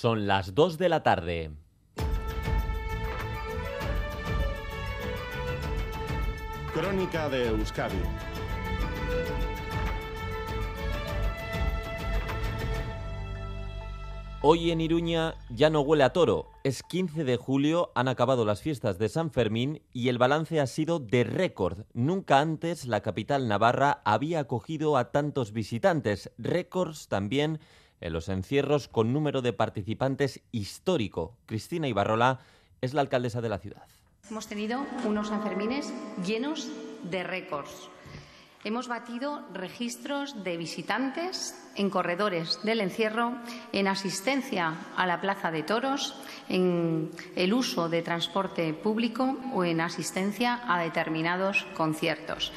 Son las 2 de la tarde. Crónica de Euskadi. Hoy en Iruña ya no huele a toro. Es 15 de julio, han acabado las fiestas de San Fermín y el balance ha sido de récord. Nunca antes la capital navarra había acogido a tantos visitantes. Récords también en los encierros con número de participantes histórico. Cristina Ibarrola es la alcaldesa de la ciudad. Hemos tenido unos Sanfermines llenos de récords. Hemos batido registros de visitantes en corredores del encierro, en asistencia a la plaza de toros, en el uso de transporte público o en asistencia a determinados conciertos.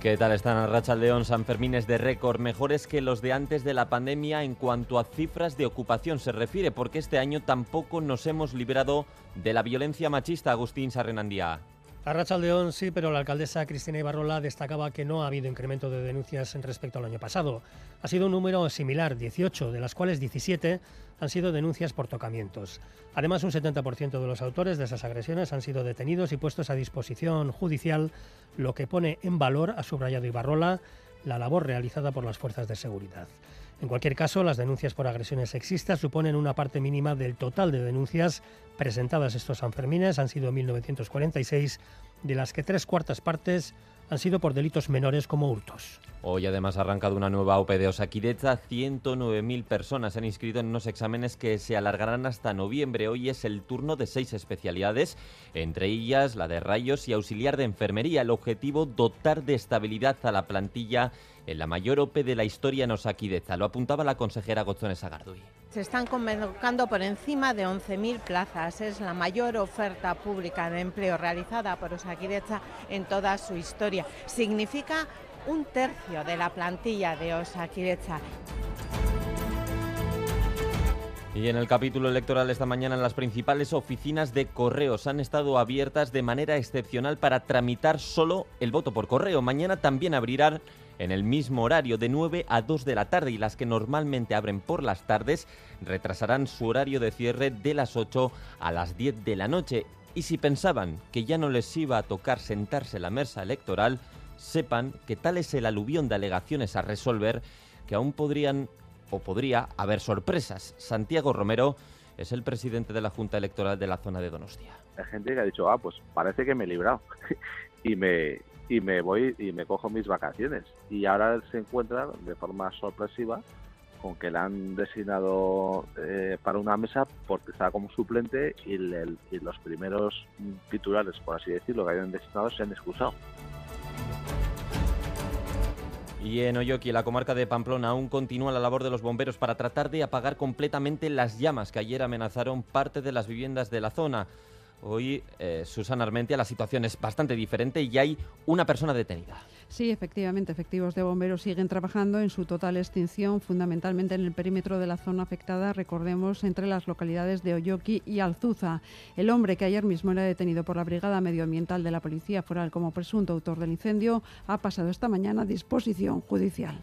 ¿Qué tal están Racha León? San Fermines de récord, mejores que los de antes de la pandemia en cuanto a cifras de ocupación se refiere, porque este año tampoco nos hemos liberado de la violencia machista, Agustín Sarrenandía. A León sí, pero la alcaldesa Cristina Ibarrola destacaba que no ha habido incremento de denuncias en respecto al año pasado. Ha sido un número similar, 18, de las cuales 17 han sido denuncias por tocamientos. Además, un 70% de los autores de esas agresiones han sido detenidos y puestos a disposición judicial, lo que pone en valor, ha subrayado Ibarrola, la labor realizada por las fuerzas de seguridad. En cualquier caso, las denuncias por agresiones sexistas suponen una parte mínima del total de denuncias presentadas estos Sanfermines, han sido 1.946, de las que tres cuartas partes han sido por delitos menores como hurtos. Hoy además ha arrancado una nueva OPE de Osakidecha. 109.000 personas se han inscrito en unos exámenes que se alargarán hasta noviembre. Hoy es el turno de seis especialidades, entre ellas la de rayos y auxiliar de enfermería. El objetivo, dotar de estabilidad a la plantilla en la mayor OPE de la historia en Osakidecha. Lo apuntaba la consejera Gozones Agardui. Se están convocando por encima de 11.000 plazas. Es la mayor oferta pública de empleo realizada por Osakidecha en toda su historia. Significa un tercio de la plantilla de Osakidecha. Y en el capítulo electoral esta mañana las principales oficinas de correos han estado abiertas de manera excepcional para tramitar solo el voto por correo. Mañana también abrirán en el mismo horario de 9 a 2 de la tarde y las que normalmente abren por las tardes retrasarán su horario de cierre de las 8 a las 10 de la noche. Y si pensaban que ya no les iba a tocar sentarse en la mesa electoral, sepan que tal es el aluvión de alegaciones a resolver que aún podrían o podría haber sorpresas. Santiago Romero es el presidente de la Junta Electoral de la zona de Donostia. Hay gente que ha dicho, ah, pues parece que me he librado. y me y me voy y me cojo mis vacaciones. Y ahora se encuentra de forma sorpresiva con que le han designado eh, para una mesa porque estaba como suplente y, y, los primeros titulares, por así decirlo, que habían designado se han excusado. Y en Oyoki, la comarca de Pamplona, aún continúa la labor de los bomberos para tratar de apagar completamente las llamas que ayer amenazaron parte de las viviendas de la zona. Hoy, eh, Susana Armentia, la situación es bastante diferente y hay una persona detenida. Sí, efectivamente, efectivos de bomberos siguen trabajando en su total extinción, fundamentalmente en el perímetro de la zona afectada, recordemos, entre las localidades de Oyoki y Alzuza. El hombre que ayer mismo era detenido por la Brigada Medioambiental de la Policía Foral como presunto autor del incendio ha pasado esta mañana a disposición judicial.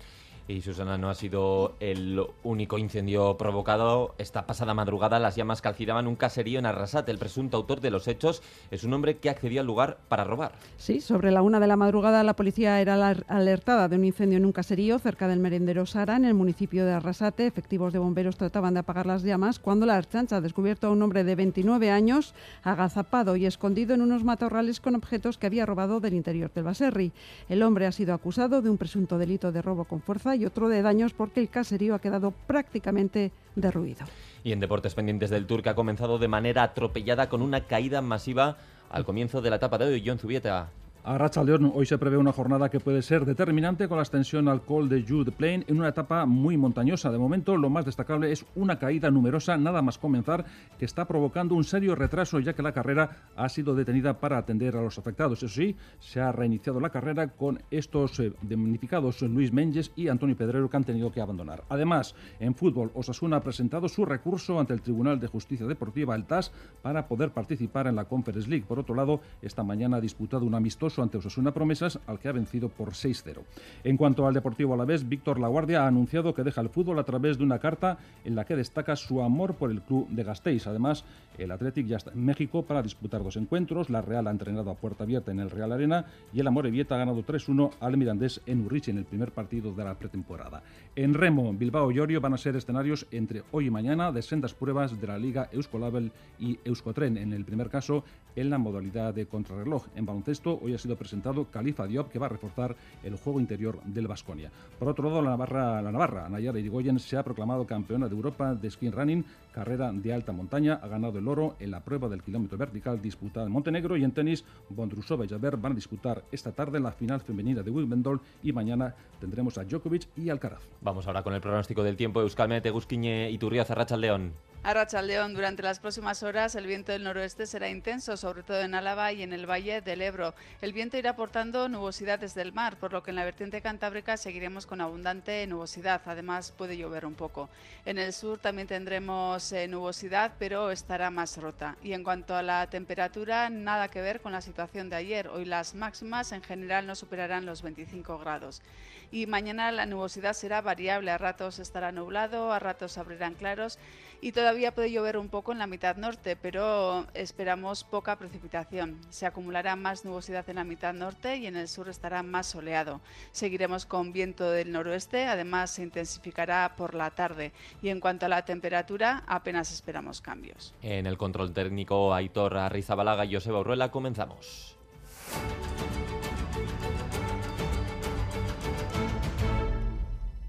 Y Susana, no ha sido el único incendio provocado. Esta pasada madrugada las llamas calcinaban un caserío en Arrasate. El presunto autor de los hechos es un hombre que accedió al lugar para robar. Sí, sobre la una de la madrugada la policía era alertada de un incendio en un caserío cerca del merendero Sara, en el municipio de Arrasate. Efectivos de bomberos trataban de apagar las llamas cuando la archancha ha descubierto a un hombre de 29 años agazapado y escondido en unos matorrales con objetos que había robado del interior del baserri. El hombre ha sido acusado de un presunto delito de robo con fuerza y otro de daños porque el caserío ha quedado prácticamente derruido. Y en deportes pendientes del Tour que ha comenzado de manera atropellada con una caída masiva al comienzo de la etapa de hoy. John Zubieta. A Racha León hoy se prevé una jornada que puede ser determinante con la extensión al Col de Jude Plain en una etapa muy montañosa. De momento, lo más destacable es una caída numerosa, nada más comenzar, que está provocando un serio retraso ya que la carrera ha sido detenida para atender a los afectados. Eso sí, se ha reiniciado la carrera con estos eh, damnificados Luis Menges y Antonio Pedrero que han tenido que abandonar. Además, en fútbol, Osasuna ha presentado su recurso ante el Tribunal de Justicia Deportiva, el TAS, para poder participar en la Conference League. Por otro lado, esta mañana ha disputado un amistoso amistoso ante Osasuna Promesas, al que ha vencido por 6-0. En cuanto al Deportivo Alavés, Víctor Laguardia ha anunciado que deja el fútbol a través de una carta en la que destaca su amor por el club de Gasteiz. Además, el Athletic ya está en México para disputar dos encuentros. La Real ha entrenado a puerta abierta en el Real Arena y el Amorebieta ha ganado 3-1 al Mirandés en Urrichi en el primer partido de la pretemporada. En Remo, Bilbao y Orio van a ser escenarios entre hoy y mañana de sendas pruebas de la Liga Euskolabel y Euskotren. En el primer caso, en la modalidad de contrarreloj. En baloncesto, hoy ha sido presentado Califa Diop, que va a reforzar el juego interior del Vasconia. Por otro lado, la Navarra, la Navarra Nayara Irigoyen, se ha proclamado campeona de Europa de skin running, carrera de alta montaña. Ha ganado el oro en la prueba del kilómetro vertical disputada en Montenegro y en tenis, Bondrusova y Javer van a disputar esta tarde la final femenina de Wimbledon y mañana tendremos a Djokovic y Alcaraz. Vamos ahora con el pronóstico del tiempo. Euskalmete, Gusquiñe y Turria, Zarracha León. A León, durante las próximas horas el viento del noroeste será intenso, sobre todo en Álava y en el valle del Ebro. El viento irá aportando nubosidad desde el mar, por lo que en la vertiente cantábrica seguiremos con abundante nubosidad. Además, puede llover un poco. En el sur también tendremos eh, nubosidad, pero estará más rota. Y en cuanto a la temperatura, nada que ver con la situación de ayer. Hoy las máximas en general no superarán los 25 grados. Y mañana la nubosidad será variable. A ratos estará nublado, a ratos abrirán claros y todavía puede llover un poco en la mitad norte, pero esperamos poca precipitación. Se acumulará más nubosidad en la mitad norte y en el sur estará más soleado. Seguiremos con viento del noroeste, además se intensificará por la tarde. Y en cuanto a la temperatura, apenas esperamos cambios. En el control técnico, Aitor Arrizabalaga y Joseba Urruela, comenzamos.